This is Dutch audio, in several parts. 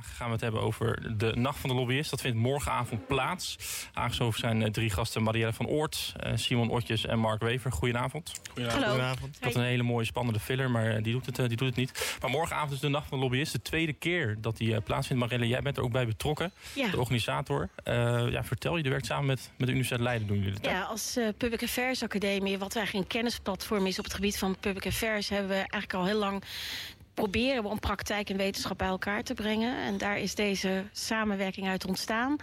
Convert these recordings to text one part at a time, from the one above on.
Vandaag gaan we het hebben over de Nacht van de Lobbyist. Dat vindt morgenavond plaats. Aangeschoven zijn eh, drie gasten. Marielle van Oort, eh, Simon Otjes en Mark Wever. Goedenavond. Goedenavond. Goedenavond. Dat een hele mooie spannende filler, maar eh, die doet, het, die doet het niet. Maar morgenavond is de Nacht van de Lobbyist. De tweede keer dat die plaatsvindt. Marielle, jij bent er ook bij betrokken. Ja. De organisator. ja, vertel je, je werkt samen met, met de Universiteit Leiden. Doen jullie het, ja, als Public Affairs Academie, wat eigenlijk een kennisplatform is op het gebied van Public Affairs, hebben we eigenlijk al heel lang proberen we om praktijk en wetenschap bij elkaar te brengen. En daar is deze samenwerking uit ontstaan.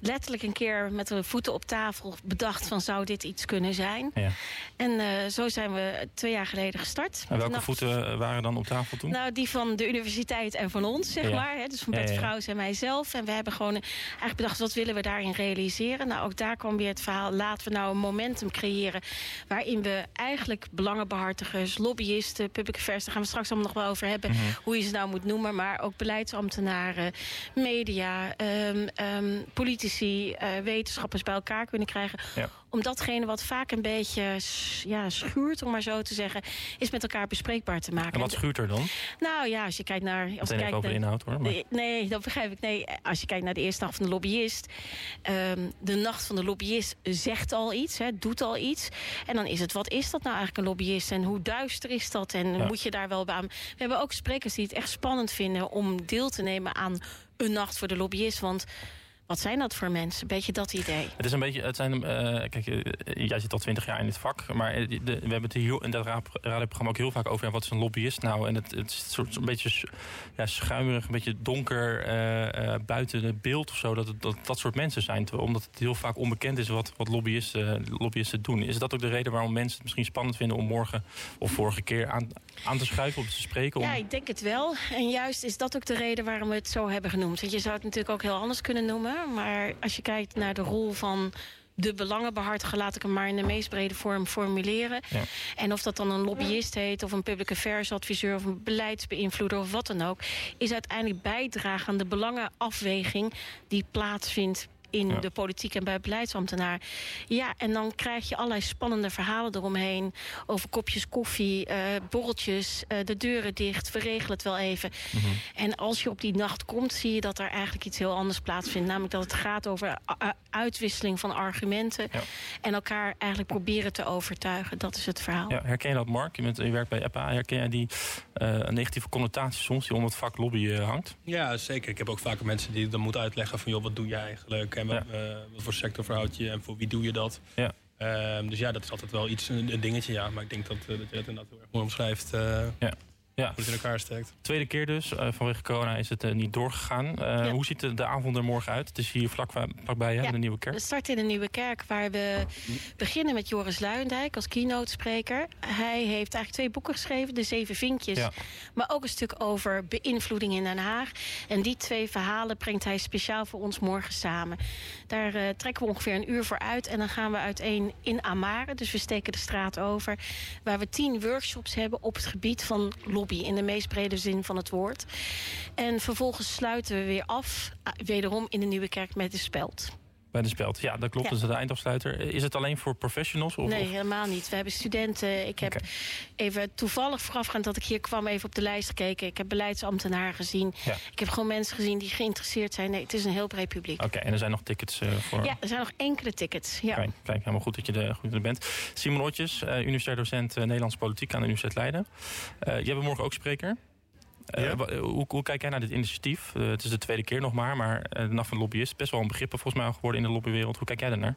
Letterlijk een keer met de voeten op tafel bedacht van zou dit iets kunnen zijn. Ja. En uh, zo zijn we twee jaar geleden gestart. En welke voeten waren dan op tafel toen? Nou, die van de universiteit en van ons, zeg maar. Hè, dus van Bert Vrouws en mijzelf. En we hebben gewoon eigenlijk bedacht, wat willen we daarin realiseren? Nou, ook daar kwam weer het verhaal, laten we nou een momentum creëren... waarin we eigenlijk belangenbehartigers, lobbyisten, public affairs... daar gaan we straks allemaal nog wel over hebben Mhm. Hoe je ze nou moet noemen. Maar ook beleidsambtenaren, media, um, um, politici, uh, wetenschappers bij elkaar kunnen krijgen. Om datgene wat vaak een beetje ja, schuurt, om maar zo te zeggen, is met elkaar bespreekbaar te maken. En wat schuurt er dan? Nou ja, als je kijkt naar... Als je kijkt over naar, inhoud hoor. Maar... Nee, dat begrijp ik. Nee, als je kijkt naar de eerste dag van de lobbyist. Um, de nacht van de lobbyist zegt al iets, hè, doet al iets. En dan is het, wat is dat nou eigenlijk een lobbyist? En hoe duister is dat? En moet je daar wel aan... We hebben ook sprekers die het echt spannend vinden om deel te nemen aan een nacht voor de lobbyist. Want wat zijn dat voor mensen? Een beetje dat idee. Het is een beetje, het zijn, uh, kijk, uh, jij zit al twintig jaar in dit vak, maar de, we hebben het hier in dat radioprogramma ook heel vaak over. Ja, wat is een lobbyist nou? En het, het is een, soort, een beetje ja, schuimerig, een beetje donker uh, buiten het beeld of zo. Dat, het, dat dat soort mensen zijn. Omdat het heel vaak onbekend is wat, wat lobbyisten, lobbyisten doen. Is dat ook de reden waarom mensen het misschien spannend vinden om morgen of vorige keer aan, aan te schuiven, om te spreken? Om... Ja, ik denk het wel. En juist is dat ook de reden waarom we het zo hebben genoemd. Want je zou het natuurlijk ook heel anders kunnen noemen. Maar als je kijkt naar de rol van de belangenbehartiger, laat ik hem maar in de meest brede vorm formuleren. Ja. En of dat dan een lobbyist heet, of een public affairs adviseur, of een beleidsbeïnvloeder of wat dan ook, is uiteindelijk bijdragen aan de belangenafweging die plaatsvindt in de politiek en bij beleidsambtenaar. Ja, en dan krijg je allerlei spannende verhalen eromheen. Over kopjes koffie, uh, borreltjes, uh, de deuren dicht. We regelen het wel even. Mm -hmm. En als je op die nacht komt, zie je dat er eigenlijk iets heel anders plaatsvindt. Namelijk dat het gaat over uitwisseling van argumenten. Ja. En elkaar eigenlijk proberen te overtuigen. Dat is het verhaal. Ja, herken je dat, Mark? Je, bent, je werkt bij EPA. Herken je die uh, negatieve connotatie soms die om het vak lobby hangt? Ja, zeker. Ik heb ook vaak mensen die dan moeten uitleggen van... joh, wat doe je eigenlijk? En wat, ja. uh, wat voor sector verhoud je en voor wie doe je dat? Ja. Uh, dus ja, dat is altijd wel iets, een, een, dingetje. Ja. Maar ik denk dat, uh, dat je het inderdaad heel erg mooi omschrijft. ja. Ja. Hoe het in elkaar steekt. Tweede keer dus. Uh, vanwege corona is het uh, niet doorgegaan. Uh, ja. Hoe ziet de, de, avond er morgen uit? Het is hier vlak, vlakbij ja, de Nieuwe Kerk. We starten in de Nieuwe Kerk waar we beginnen met Joris Luijendijk als keynote spreker. Hij heeft eigenlijk twee boeken geschreven. De Zeven Vinkjes. Ja. Maar ook een stuk over beïnvloeding in Den Haag. En die twee verhalen brengt hij speciaal voor ons morgen samen. Daar trekken we ongeveer een uur voor uit. En dan gaan we uiteen in Amare. Dus we steken de straat over. Waar we tien workshops hebben op het gebied van lobby in de meest brede zin van het woord. En vervolgens sluiten we weer af, wederom in de Nieuwe Kerk met de speld. Bij de speld, ja, dat klopt. Ja. Dat is de eindafsluiter. Is het alleen voor professionals? Of, nee, helemaal niet. We hebben studenten. Ik heb okay. even toevallig voorafgaand dat ik hier kwam even op de lijst gekeken. Ik heb beleidsambtenaren gezien. Ja. Ik heb gewoon mensen gezien die geïnteresseerd zijn. Nee, het is een heel breed publiek. Oké, en er zijn nog tickets uh, voor? Ja, er zijn nog enkele tickets. Ja. Kijk, kijk helemaal goed dat je er, goed er bent. Simon Otjes, uh, universitair docent uh, Nederlandse politiek aan de Universiteit Leiden. jij bent morgen ook spreker. Ja. Uh, hoe, hoe, kijk jij naar dit initiatief? Uh, het is de tweede keer nog maar, maar uh, de Nacht van de is best wel een begrip volgens mij geworden in de lobbywereld. Hoe kijk jij daarnaar?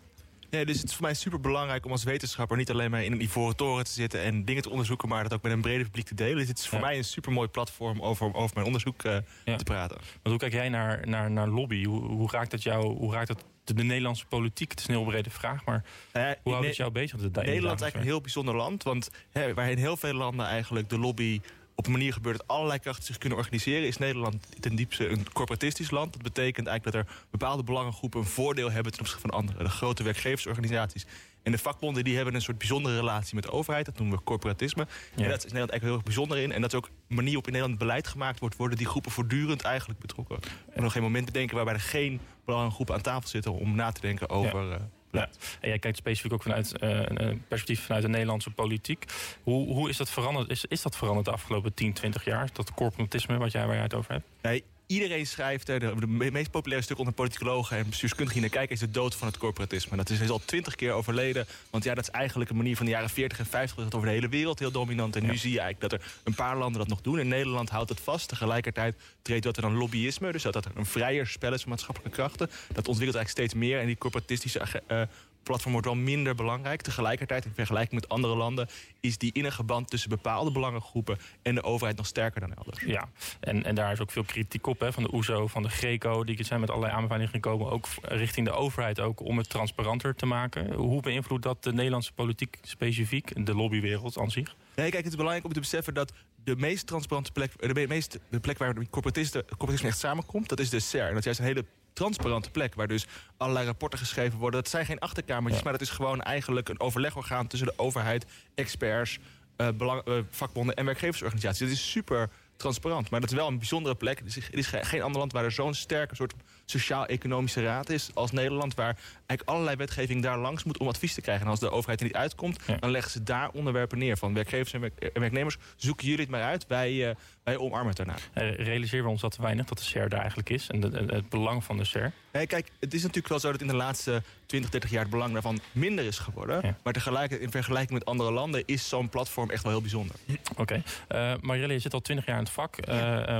Nee, dus het is voor mij super belangrijk om als wetenschapper niet alleen maar in een ivoren toren te zitten en dingen te onderzoeken, maar dat ook met een breder publiek te delen. Dus het is voor ja. mij een super mooi platform over, over mijn onderzoek uh, ja. te praten. Want hoe kijk jij naar, naar, naar lobby? Hoe, hoe raakt dat jou? Hoe raakt dat de, de Nederlandse politiek? Het is een heel brede vraag, maar uh, hoe houdt het jou bezig? De, Nederland is eigenlijk een heel bijzonder land, want hè, waar in heel veel landen eigenlijk de lobby op een manier gebeurt dat allerlei krachten zich kunnen organiseren... is Nederland ten diepste een corporatistisch land. Dat betekent eigenlijk dat er bepaalde belangengroepen... een voordeel hebben ten opzichte van anderen. De grote werkgeversorganisaties en de vakbonden die hebben een soort bijzondere relatie met de overheid. Dat noemen we corporatisme. Ja. En dat is Nederland eigenlijk heel erg bijzonder in. En dat is ook een manier op in Nederland beleid gemaakt wordt... worden die groepen voortdurend eigenlijk betrokken. En nog geen moment bedenken waarbij er geen belangengroepen aan tafel zitten... om na te denken over... Ja. Ja. En jij kijkt specifiek ook vanuit uh, een perspectief vanuit de Nederlandse politiek. Hoe, hoe is dat veranderd? Is, is dat veranderd de afgelopen 10, 20 jaar? Dat corporatisme wat jij, waar jij het over hebt? Nee, iedereen schrijft er. De, meest populaire stuk onder politicologen en bestuurskundigen naar kijken is de dood van het corporatisme. Dat is, is al twintig keer overleden. Want ja, dat is eigenlijk een manier van de jaren 40 en 50 dat over de hele wereld heel dominant. En nu zie je eigenlijk dat er een paar landen dat nog doen. In Nederland houdt het vast. Tegelijkertijd treedt dat er dan lobbyisme. Dus dat er een vrijer spel is van maatschappelijke krachten. Dat ontwikkelt eigenlijk steeds meer. En die corporatistische uh, platform wordt wel minder belangrijk. Tegelijkertijd, in vergelijking met andere landen... is die innige band tussen bepaalde belangengroepen... en de overheid nog sterker dan elders. Ja, en, en daar is ook veel kritiek op hè, van de OESO, van de GRECO... die zijn met allerlei aanbevelingen gekomen... ook richting de overheid ook, om het transparanter te maken. Hoe beïnvloedt dat de Nederlandse politiek specifiek... de lobbywereld aan zich? Nee, kijk, het is belangrijk om te beseffen dat de meest transparante plek... de, meest, de plek waar de corporatisme, corporatisme echt samenkomt... dat is de CER. En dat is juist een hele transparante plek... waar dus allerlei rapporten geschreven worden. Dat zijn geen achterkamertjes, maar dat is gewoon eigenlijk een overlegorgaan... tussen de overheid, experts, uh, belang, uh, vakbonden en werkgeversorganisaties. Dat is super transparant. Maar dat is wel een bijzondere plek. Er is, er is geen ander land waar er zo'n sterke soort sociaal-economische raad is als Nederland... waar eigenlijk allerlei wetgeving daar langs moet om advies te krijgen. En als de overheid er niet uitkomt, dan leggen ze daar onderwerpen neer. Van werkgevers en, werknemers, zoeken jullie het maar uit. Wij, uh, wij omarmen het daarna. Uh, realiseren we ons dat weinig dat de SER daar eigenlijk is en het belang van de SER? Kijk, het is natuurlijk wel zo dat in de laatste 20, 30 jaar het belang daarvan minder is geworden. Maar tegelijkertijd, in vergelijking met andere landen, is zo'n platform echt wel heel bijzonder. Oké. Okay. Uh, eh, Marjelle, je zit al 20 jaar in het vak.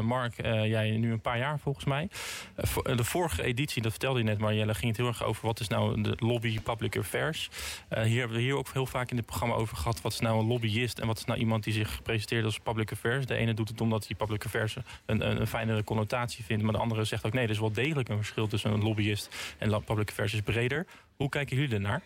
Mark, jij nu een paar jaar volgens mij. de vorige editie, dat vertelde je net Marjelle, ging het heel erg over wat is nou de lobby public affairs. hier hebben we hier ook heel vaak in dit programma over gehad. Wat is nou een lobbyist en wat is nou iemand die zich presenteert als public affairs. De ene doet het omdat hij public affairs een, een, een fijnere connotatie vindt. Maar de andere zegt ook nee, er is wel degelijk een verschil tussen een lobbyist en public affairs is breder. Hoe kijken jullie ernaar?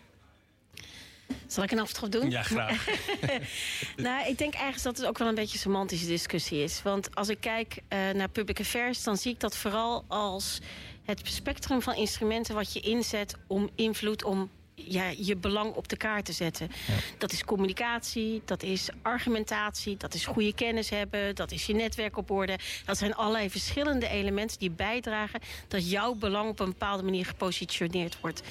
Zal ik een aftrap doen? Ja, graag. nou, ik denk eigenlijk dat het ook wel een beetje een semantische discussie is. Want als ik kijk uh, naar public affairs, dan zie ik dat vooral als het spectrum van instrumenten wat je inzet om invloed, om ja, je belang op de kaart te zetten. Dat is communicatie, dat is argumentatie, dat is goede kennis hebben, dat is je netwerk op orde. Dat zijn allerlei verschillende elementen die bijdragen dat jouw belang op een bepaalde manier gepositioneerd wordt.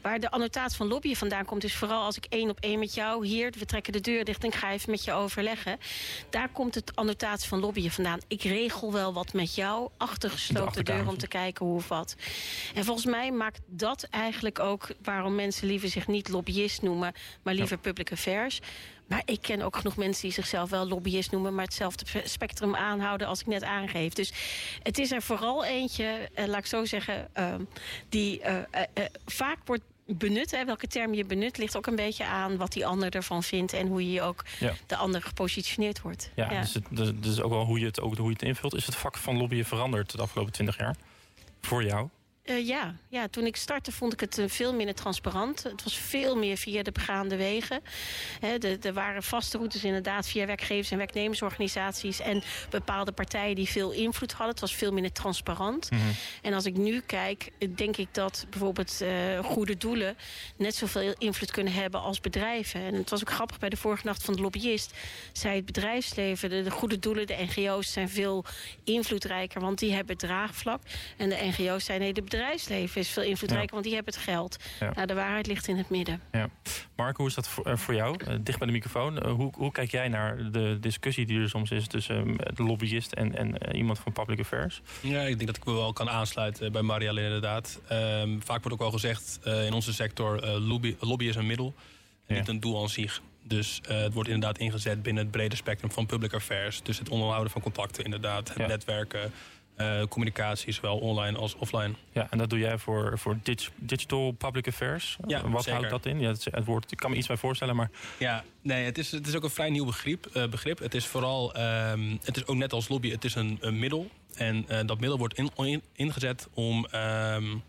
Waar de annotatie van lobbyen vandaan komt, is vooral als ik één op één met jou hier, we trekken de deur dicht en ik ga even met je overleggen. Daar komt het annotatie van lobbyen vandaan. Ik regel wel wat met jou achter gesloten deur om te kijken hoe of wat. En volgens mij maakt dat eigenlijk ook waarom mensen liever zich niet lobbyist noemen, maar liever public affairs. Maar ik ken ook genoeg mensen die zichzelf wel lobbyist noemen... maar hetzelfde spectrum aanhouden als ik net aangeef. Dus het is er vooral eentje, uh, laat ik zo zeggen... Uh, die uh, vaak wordt benut. Hè, welke term je benut ligt ook een beetje aan wat die ander ervan vindt... en hoe je ook de ander gepositioneerd wordt. Ja, ja. Dus, het, dus, dus ook wel hoe je, het, ook hoe je het invult. Is het vak van lobbyen veranderd de afgelopen twintig jaar? Voor jou? Uh, ja. ja, toen ik startte vond ik het uh, veel minder transparant. Het was veel meer via de begaande wegen. er waren vaste routes inderdaad via werkgevers- en werknemersorganisaties... en bepaalde partijen die veel invloed hadden. Het was veel minder transparant. Mm -hmm. En als ik nu kijk, denk ik dat bijvoorbeeld uh, goede doelen... net zoveel invloed kunnen hebben als bedrijven. En het was ook grappig bij de vorige nacht van de lobbyist... zei het bedrijfsleven, de, de goede doelen, de NGO's zijn veel invloedrijker... want die hebben draagvlak. En de NGO's zijn nee, de bedrijfsleven is veel invloedrijker, want die hebben het geld. Ja. Nou, de waarheid ligt in het midden. Ja. Mark, hoe is dat voor, voor jou? Uh, dicht bij de microfoon. Uh, hoe, hoe, kijk jij naar de discussie die er soms is tussen de lobbyist en, en iemand van Public Affairs? Ja, ik denk dat ik me wel kan aansluiten bij Marielle inderdaad. Ehm, vaak wordt ook al gezegd in onze sector, lobby, lobby is een middel en ja. niet een doel aan zich. Dus uh, het wordt inderdaad ingezet binnen het brede spectrum van public affairs. Dus het onderhouden van contacten inderdaad, het ja. netwerken, uh, communicatie, zowel online als offline. Ja, en dat doe jij voor, voor digital public affairs. Ja, Wat houdt dat in? Ja, het, het, woord, ik kan me iets bij voorstellen, maar... Ja, nee, het is, het is ook een vrij nieuw begrip. Uh, begrip. Het is vooral, um, het is ook net als lobby, het is een, een middel. En uh, dat middel wordt in, in, ingezet om... Um,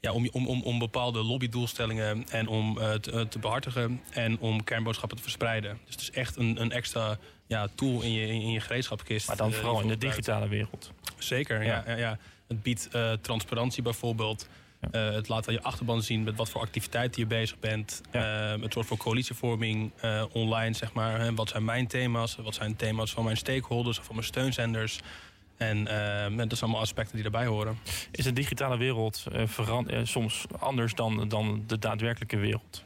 ja, om, om, om, om bepaalde lobbydoelstellingen en om te, te, behartigen en om kernboodschappen te verspreiden. Dus het is echt een, een extra ja, tool in je, in je gereedschapkist. Maar dan vooral in de digitale wereld. Zeker, ja. ja, ja. Het biedt uh, transparantie bijvoorbeeld. Ja. Uh, het laat aan je achterban zien met wat voor activiteiten je bezig bent. Ja. Uh, het zorgt voor coalitievorming uh, online, zeg maar. Hè. Wat zijn mijn thema's? Wat zijn thema's van mijn stakeholders of van mijn steunzenders? En dat zijn allemaal aspecten die daarbij horen. Is de digitale wereld soms anders dan, dan de daadwerkelijke wereld?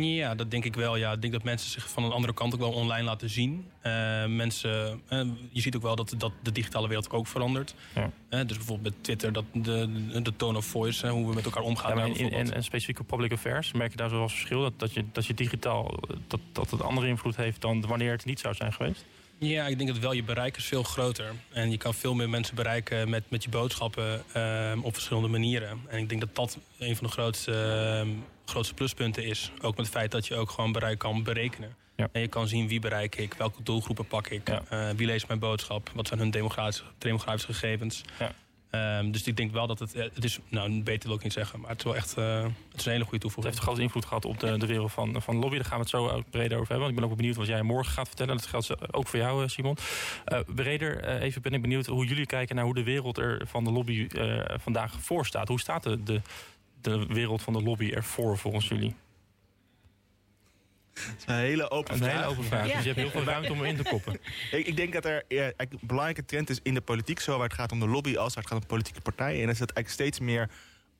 Ja, dat denk ik wel. Ja. Ik denk dat mensen zich van een andere kant ook wel online laten zien. Uh, mensen, uh, je ziet ook wel dat, dat de digitale wereld ook verandert. Ja. Uh, dus bijvoorbeeld met Twitter, dat de, de tone of voice, hoe we met elkaar omgaan. Ja, in, en, en specifieke public affairs, merk je daar zoals verschil? Dat, dat, je, dat je digitaal dat, dat het andere invloed heeft dan wanneer het niet zou zijn geweest? Ja, ik denk dat wel je bereik is veel groter. En je kan veel meer mensen bereiken met, met je boodschappen uh, op verschillende manieren. En ik denk dat dat een van de grootste, uh, grootste pluspunten is. Ook met het feit dat je ook gewoon bereik kan berekenen. Ja. En je kan zien wie bereik ik, welke doelgroepen pak ik, ja. uh, wie leest mijn boodschap, wat zijn hun demografische, demografische gegevens. Ja. Um, dus ik denk wel dat het, eh, het is, nou beter wil ik niet zeggen, maar het is wel echt uh, het is een hele goede toevoeging. Het heeft grote invloed gehad op de, de wereld van, van lobby. Daar gaan we het zo breder over hebben. Ik ben ook benieuwd wat jij morgen gaat vertellen. Dat geldt ook voor jou, Simon. Breder, even ben ik benieuwd hoe jullie kijken naar hoe de wereld er van de lobby vandaag voor staat. Hoe staat de, de, de wereld van de lobby ervoor volgens jullie? Een hele open een vraag. Hele open vraag. Dus je hebt heel veel ruimte om in te koppen. ik, ik, denk dat er ja, een belangrijke trend is in de politiek, zo waar het gaat om de lobby als waar het gaat om politieke partijen. En dat is dat eigenlijk steeds meer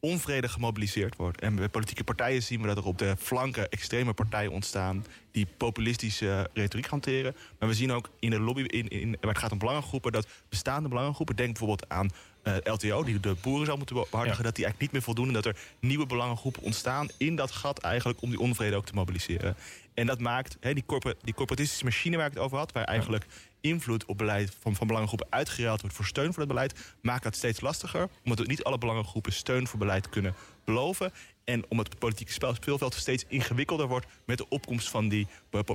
onvrede gemobiliseerd wordt. En bij politieke partijen zien we dat er op de flanken extreme partijen ontstaan die populistische retoriek hanteren. Maar we zien ook in de lobby, in, in, waar het gaat om belangengroepen, dat bestaande belangengroepen, denk bijvoorbeeld aan uh, LTO, die de boeren zou moeten behartigen, dat die eigenlijk niet meer voldoen. En dat er nieuwe belangengroepen ontstaan in dat gat eigenlijk om die onvrede ook te mobiliseren. En dat maakt he, die, corpor die corporatistische machine waar ik het over had, waar eigenlijk invloed op beleid van, van belangengroepen uitgeruild wordt voor steun voor het beleid, maakt dat steeds lastiger. Omdat niet alle belangengroepen steun voor beleid kunnen beloven. En omdat het politieke speelveld steeds ingewikkelder wordt met de opkomst van die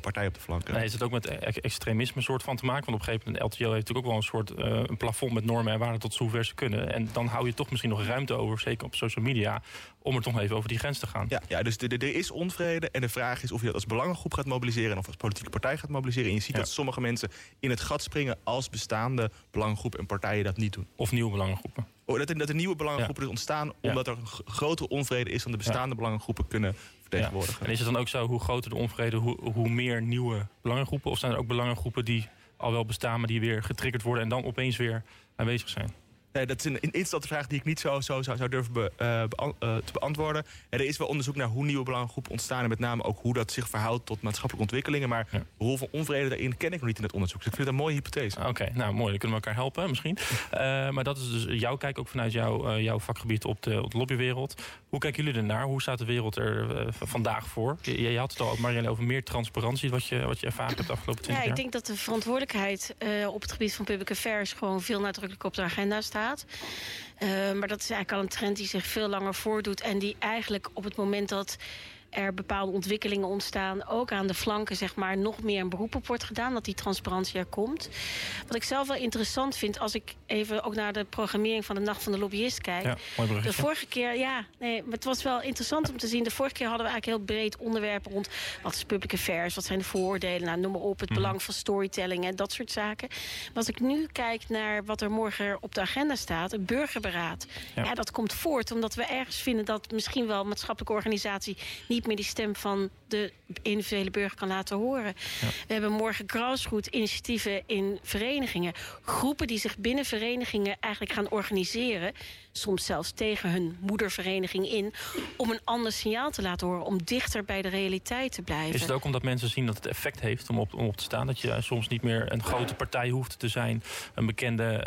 partij op de flanken. Nee, is het ook met e-, extremisme soort van te maken? Want op een gegeven moment, LTO heeft natuurlijk ook wel een soort uh, een plafond met normen en waarden tot zover ze kunnen. En dan hou je toch misschien nog ruimte over, zeker op social media, om er toch even over die grens te gaan. Ja, ja dus er is onvrede en de vraag is of je dat als belangengroep gaat mobiliseren of als politieke partij gaat mobiliseren. En je ziet dat sommige mensen in het gat springen als bestaande belangengroepen en partijen dat niet doen. Of nieuwe belangengroepen. Oh, dat, er, dat er nieuwe belangengroepen ja. dus ontstaan omdat er een grotere onvrede is dan de bestaande belangengroepen kunnen vertegenwoordigen. En is het dan ook zo, hoe groter de onvrede, hoe, hoe meer nieuwe belangengroepen? Of zijn er ook belangengroepen die al wel bestaan, maar die weer getriggerd worden en dan opeens weer aanwezig zijn? Nee, dat is een interessante vraag die ik niet zo, zo zou, zou durven be, uh, be, uh, te beantwoorden. Er is wel onderzoek naar hoe nieuwe belangengroepen ontstaan... en met name ook hoe dat zich verhoudt tot maatschappelijke ontwikkelingen. Maar ja. de rol van onvrede daarin ken ik nog niet in het onderzoek. Dus ik vind het een mooie hypothese. Oké, okay, nou mooi. Dan kunnen we elkaar helpen misschien. Uh, maar dat is dus jouw kijk ook vanuit jou, jouw vakgebied op de, op de lobbywereld. Hoe kijken jullie ernaar? Hoe staat de wereld er vandaag voor? Je, je, had het al, Marianne, over meer transparantie... wat je, wat je ervaren hebt de afgelopen 20 jaar. Ja, ik denk dat de verantwoordelijkheid op het gebied van public affairs... gewoon veel nadrukkelijk op de agenda staat. Uh, maar dat is eigenlijk al een trend die zich veel langer voordoet... en die eigenlijk op het moment dat er bepaalde ontwikkelingen ontstaan... ook aan de flanken zeg maar, nog meer een beroep op wordt gedaan... dat die transparantie er komt. Wat ik zelf wel interessant vind... als ik even ook naar de programmering van de Nacht van de Lobbyist kijk... Ja, de vorige keer, ja, nee, het was wel interessant om te zien... de vorige keer hadden we eigenlijk heel breed onderwerp rond... wat is public affairs, wat zijn de vooroordelen, nou, noem maar op... het mm. belang van storytelling en dat soort zaken. Maar als ik nu kijk naar wat er morgen op de agenda staat... een burgerberaad, ja. ja dat komt voort omdat we ergens vinden... dat misschien wel maatschappelijke organisatie... niet meer die stem van de individuele burger kan laten horen. Ja. We hebben morgen grassroot initiatieven in verenigingen. Groepen die zich binnen verenigingen eigenlijk gaan organiseren soms zelfs tegen hun moedervereniging in... om een ander signaal te laten horen, om dichter bij de realiteit te blijven. Is het ook omdat mensen zien dat het effect heeft om op, om op te staan? Dat je soms niet meer een grote partij hoeft te zijn... een bekende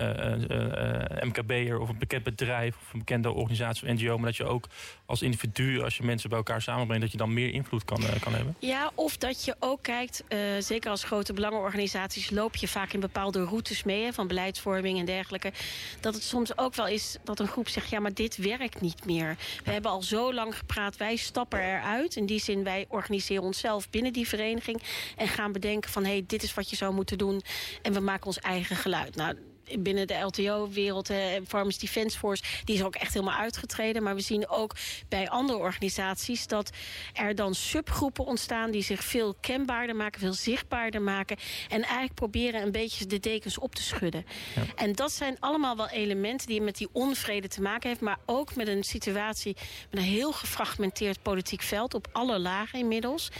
uh, uh, MKB'er of een bekend bedrijf... of een bekende organisatie of NGO... maar dat je ook als individu, als je mensen bij elkaar samenbrengt... dat je dan meer invloed kan, kan hebben? Ja, of dat je ook kijkt, zeker als grote belangenorganisaties... loop je vaak in bepaalde routes mee, van beleidsvorming en dergelijke... dat het soms ook wel is dat een groep zegt... ja, maar dit werkt niet meer. We hebben al zo lang gepraat, wij stappen eruit. In die zin, wij organiseren onszelf binnen die vereniging... en gaan bedenken van, hé, hey, dit is wat je zou moeten doen... en we maken ons eigen geluid. Nou, binnen de LTO-wereld, Farmers Defence Force... die is ook echt helemaal uitgetreden. Maar we zien ook bij andere organisaties... dat er dan subgroepen ontstaan die zich veel kenbaarder maken... veel zichtbaarder maken. En eigenlijk proberen een beetje de dekens op te schudden. Ja. En dat zijn allemaal wel elementen die met die onvrede te maken heeft... maar ook met een situatie met een heel gefragmenteerd politiek veld... op alle lagen inmiddels.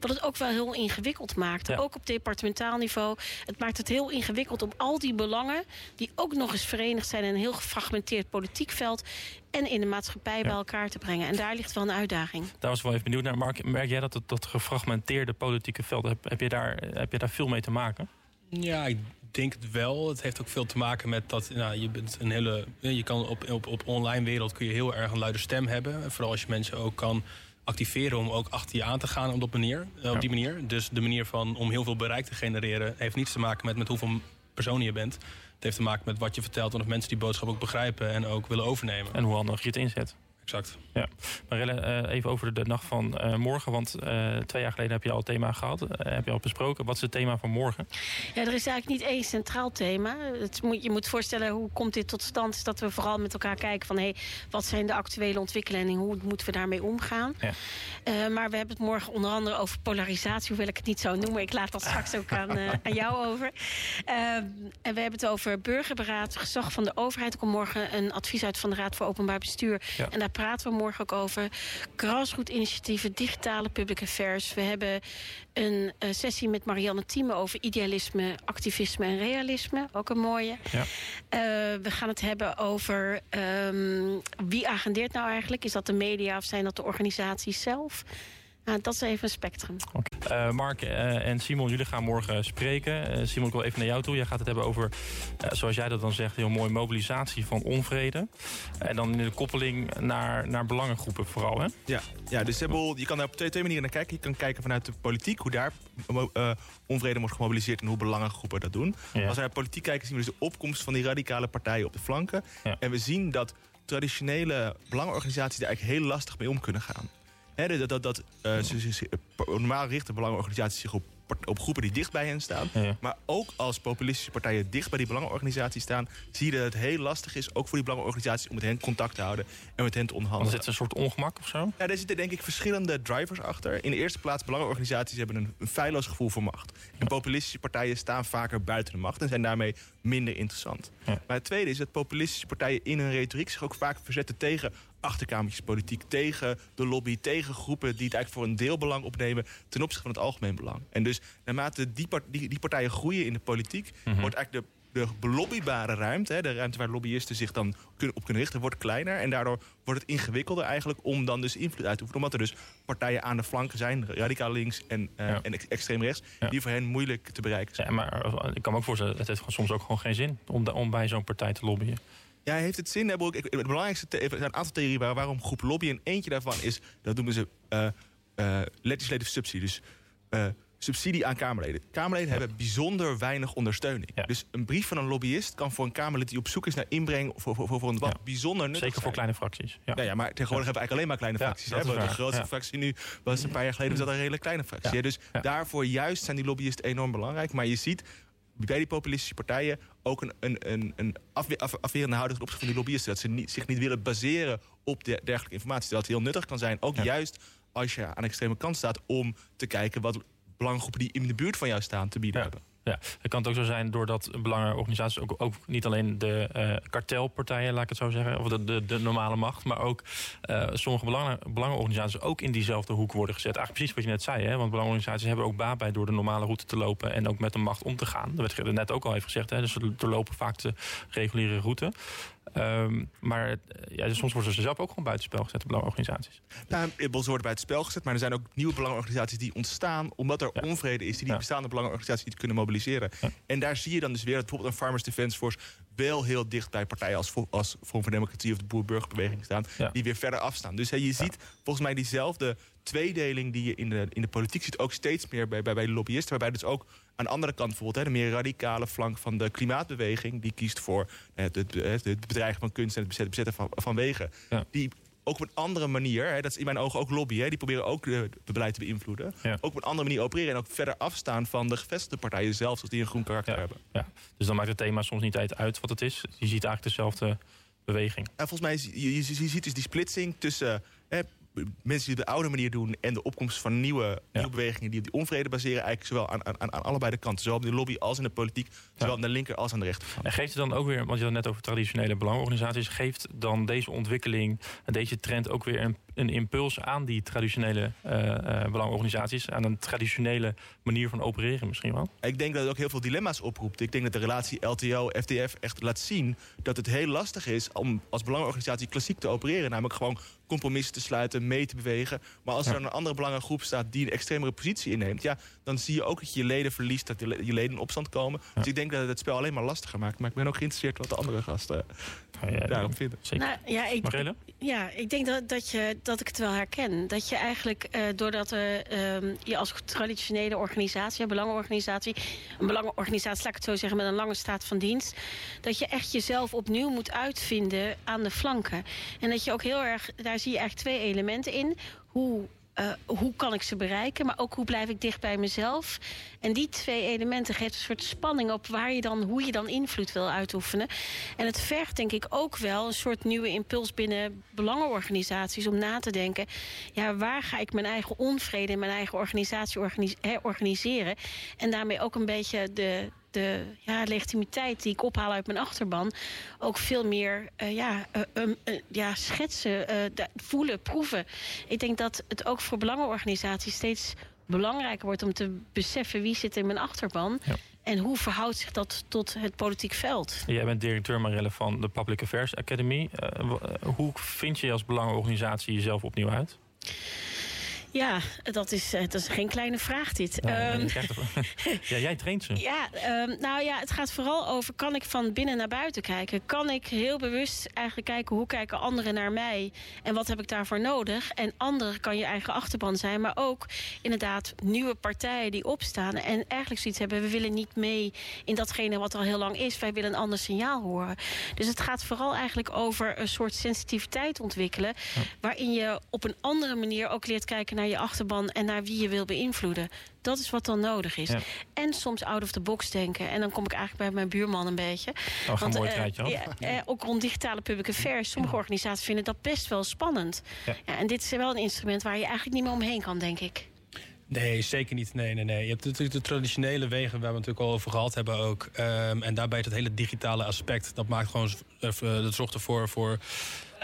Wat het ook wel heel ingewikkeld maakt. Ja. Ook op departementaal niveau. Het maakt het heel ingewikkeld om al die belangen die ook nog eens verenigd zijn in een heel gefragmenteerd politiek veld en in de maatschappij bij elkaar te brengen. En daar ligt wel een uitdaging. Daar was wel even benieuwd naar. Mark, merk jij dat het dat gefragmenteerde politieke veld, heb, heb, je daar, heb je daar veel mee te maken? Ja, ik denk het wel. Het heeft ook veel te maken met dat nou, je bent een hele. Je kan op, op, op online wereld kun je heel erg een luide stem hebben. Vooral als je mensen ook kan activeren om ook achter je aan te gaan op, manier, eh, op die manier. Dus de manier van om heel veel bereik te genereren heeft niets te maken met, met hoeveel personen je bent. Heeft te maken met wat je vertelt en of mensen die boodschap ook begrijpen en ook willen overnemen. En hoe handig je het inzet exact. Ja. Marille, uh, even over de nacht van uh, morgen. Want uh, twee jaar geleden heb je al het thema gehad. heb je al besproken. Wat is het thema van morgen? Ja, er is eigenlijk niet één centraal thema. Het moet, je moet voorstellen, hoe komt dit tot stand? Is dat we vooral met elkaar kijken van... Hey, wat zijn de actuele ontwikkelingen en hoe moeten we daarmee omgaan? Ja. maar we hebben het morgen onder andere over polarisatie. Hoe wil ik het niet zo noemen? Ik laat dat straks ook aan, aan jou over. en we hebben het over burgerberaad, gezag van de overheid. Er komt morgen een advies uit van de Raad voor Openbaar Bestuur. Ja. En daar praten we morgen ook over. Grassroot initiatieven, digitale public affairs. We hebben een uh, sessie met Marianne Thieme over idealisme, activisme en realisme. Ook een mooie. Ja. Uh, we gaan het hebben over um, wie agendeert nou eigenlijk. Is dat de media of zijn dat de organisaties zelf? Nou, dat is even een spectrum. Okay. Uh, Mark uh, en Simon, jullie gaan morgen spreken. Uh, Simon, ik wil even naar jou toe. Jij gaat het hebben over, zoals jij dat dan zegt, heel mooi mobilisatie van onvrede. En dan in de koppeling naar, naar belangengroepen vooral, hè? Ja, ja dus je kan daar op twee, twee manieren naar kijken. Je kan kijken vanuit de politiek, hoe daar onvrede wordt gemobiliseerd... en hoe belangengroepen dat doen. Ja. Als we naar politiek kijken, zien we dus de opkomst van die radicale partijen op de flanken. Ja. En we zien dat traditionele belangenorganisaties daar eigenlijk heel lastig mee om kunnen gaan. He, dat, dat, dat uh, normaal richten belangenorganisaties zich op, op groepen die dicht bij hen staan. Maar ook als populistische partijen dicht bij die belangenorganisaties staan... zie je dat het heel lastig is, ook voor die belangenorganisaties... om met hen contact te houden en met hen te onderhandelen. Dan zit een soort ongemak of zo? Ja, daar zitten denk ik verschillende drivers achter. In de eerste plaats, belangenorganisaties hebben een, een feilloos gevoel voor macht. En populistische partijen staan vaker buiten de macht... en zijn daarmee minder interessant. Maar het tweede is dat populistische partijen in hun retoriek... zich ook vaak verzetten tegen achterkamertjespolitiek tegen de lobby, tegen groepen die het eigenlijk voor een deelbelang opnemen ten opzichte van het algemeen belang. En dus naarmate die, die, die partijen groeien in de politiek, mhm. wordt eigenlijk de de belobbybare ruimte, hè, de ruimte waar lobbyisten zich dan op kunnen richten, wordt kleiner. En daardoor wordt het ingewikkelder eigenlijk om dan dus invloed uit te oefenen. Omdat er dus partijen aan de flanken zijn, radicaal links en, uh, en extreem rechts, die voor hen moeilijk te bereiken zijn. Ja, maar ik kan me ook voorstellen, het heeft soms ook gewoon geen zin om, om bij zo'n partij te lobbyen. Ja, heeft het zin? Het belangrijkste, er zijn een aantal theorieën waarom groep lobbyen. Eentje daarvan is, dat noemen ze uh, uh, legislative subsidie. Dus uh, subsidie aan Kamerleden. Kamerleden hebben bijzonder weinig ondersteuning. Dus een brief van een lobbyist kan voor een Kamerlid die op zoek is naar inbreng voor, voor, voor een debat bijzonder nuttig Zeker voor kleine fracties. Ja. ja, maar tegenwoordig hebben we eigenlijk alleen maar kleine fracties. Hè? De grootste fractie nu was een paar jaar geleden was dat een redelijk kleine fractie. Dus daarvoor juist zijn die lobbyisten enorm belangrijk. Maar je ziet bij die populistische partijen ook een, een, een, een afwerende houding ten opzichte van die lobbyisten. Dat ze niet, zich niet willen baseren op de, dergelijke informatie. Dat het heel nuttig kan zijn, ook juist als je aan de extreme kant staat... om te kijken wat belangengroepen die in de buurt van jou staan te bieden hebben. Ja, het kan ook zo zijn doordat belangenorganisaties ook, ook niet alleen de uh, kartelpartijen, laat ik het zo zeggen, of de, de, de normale macht, maar ook uh, sommige belangen, belangenorganisaties ook in diezelfde hoek worden gezet. Eigenlijk precies wat je net zei, hè? want belangenorganisaties hebben ook baat bij door de normale route te lopen en ook met de macht om te gaan. Dat werd net ook al even gezegd, hè? dus ze doorlopen vaak de reguliere route. Um, maar eh, ja, soms worden ze zelf ook gewoon buitenspel gezet, de belangenorganisaties. Nou, ze worden buitenspel gezet, maar er zijn ook nieuwe belangenorganisaties die ontstaan... omdat er onvrede is die die bestaande belangenorganisaties niet kunnen mobiliseren. En daar zie je dan dus weer dat bijvoorbeeld een Farmers Defence Force... wel heel dicht bij partijen als, als Forum voor Democratie of de Boer-Burgerbeweging staan... die weer verder afstaan. Dus je ziet volgens mij diezelfde tweedeling die je in de, in de politiek ziet... ook steeds meer bij, bij, bij de lobbyisten, waarbij dus ook aan de andere kant bijvoorbeeld... Hè, de meer radicale flank van de klimaatbeweging... die kiest voor het, het, het bedreigen van kunst en het bezetten, bezetten van, van wegen... die ook op een andere manier, hè, dat is in mijn ogen ook lobby... Hè, die proberen ook het beleid te beïnvloeden... ook op een andere manier opereren... en ook verder afstaan van de gevestigde partijen zelf... als die een groen karakter hebben. Ja. Dus dan maakt het thema soms niet uit wat het is. Je ziet eigenlijk dezelfde beweging. En volgens mij, je, je, je ziet dus die splitsing tussen... Hè, mensen die de oude manier doen... en de opkomst van nieuwe, nieuwe bewegingen die op die onvrede baseren... eigenlijk zowel aan, aan, aan allebei de kanten. Zowel in de lobby als in de politiek. Zowel aan de linker als aan de rechterkant. En geeft het dan ook weer, want je had net over traditionele belangenorganisaties... geeft dan deze ontwikkeling en deze trend ook weer een een impuls aan die traditionele belangenorganisaties, aan een traditionele manier van opereren misschien wel? Ik denk dat het ook heel veel dilemma's oproept. Ik denk dat de relatie LTO-FTF echt laat zien dat het heel lastig is om als belangenorganisatie klassiek te opereren. Namelijk gewoon compromissen te sluiten, mee te bewegen. Maar als er dan een andere belangengroep staat die een extremere positie inneemt... Ja, dan zie je ook dat je je leden verliest, dat je leden in opstand komen. Dus ik denk dat het het spel alleen maar lastiger maakt. Maar ik ben ook geïnteresseerd wat de andere gasten vinden. Zeker. Nou, ja, ik, ja, ik denk dat, dat, je, dat ik het wel herken. Dat je eigenlijk, uh, doordat uh, je als traditionele organisatie, een belangenorganisatie... een belangenorganisatie, laat ik het zo zeggen, met een lange staat van dienst... dat je echt jezelf opnieuw moet uitvinden aan de flanken. En dat je ook heel erg, daar zie je eigenlijk twee elementen in. Hoe uh, hoe kan ik ze bereiken, maar ook hoe blijf ik dicht bij mezelf. En die twee elementen geven een soort spanning op waar je dan, hoe je dan invloed wil uitoefenen. En het vergt denk ik ook wel een soort nieuwe impuls binnen belangenorganisaties om na te denken, ja, waar ga ik mijn eigen onvrede in mijn eigen organisatie organiseren? En daarmee ook een beetje de, de ja, legitimiteit die ik ophaal uit mijn achterban... ook veel meer uh, ja, uh, uh, ja, schetsen, voelen, proeven. Ik denk dat het ook voor belangenorganisaties steeds belangrijker wordt... om te beseffen wie zit in mijn achterban... Ja. En hoe verhoudt zich dat tot het politiek veld? Jij bent directeur Marelle van de Public Affairs Academy. hoe vind je als belangenorganisatie jezelf opnieuw uit? Ja, dat is, eh, dat is geen kleine vraag dit. Ehm, ja, jij traint ze. Ja, um, nou ja, het gaat vooral over... kan ik van binnen naar buiten kijken? Kan ik heel bewust eigenlijk kijken... hoe kijken anderen naar mij? En wat heb ik daarvoor nodig? En anderen kan je eigen achterban zijn. Maar ook inderdaad nieuwe partijen die opstaan... en eigenlijk zoiets hebben... we willen niet mee in datgene wat al heel lang is. Wij willen een ander signaal horen. Dus het gaat vooral eigenlijk over een soort sensitiviteit ontwikkelen... waarin je op een andere manier ook leert kijken naar naar je achterban en naar wie je wil beïnvloeden. Dat is wat dan nodig is. En soms out of the box denken. En dan kom ik eigenlijk bij mijn buurman een beetje. Oh, Want, mooi uh, ja, uh, ook rond digitale public affairs. Sommige organisaties vinden dat best wel spannend. Ja. en dit is wel een instrument waar je eigenlijk niet meer omheen kan, denk ik. Nee, zeker niet. Nee, nee, nee. Je hebt natuurlijk de traditionele wegen waar we het natuurlijk al over gehad hebben ook. Um, en daarbij het hele digitale aspect. Dat maakt gewoon, dat zorgt ervoor voor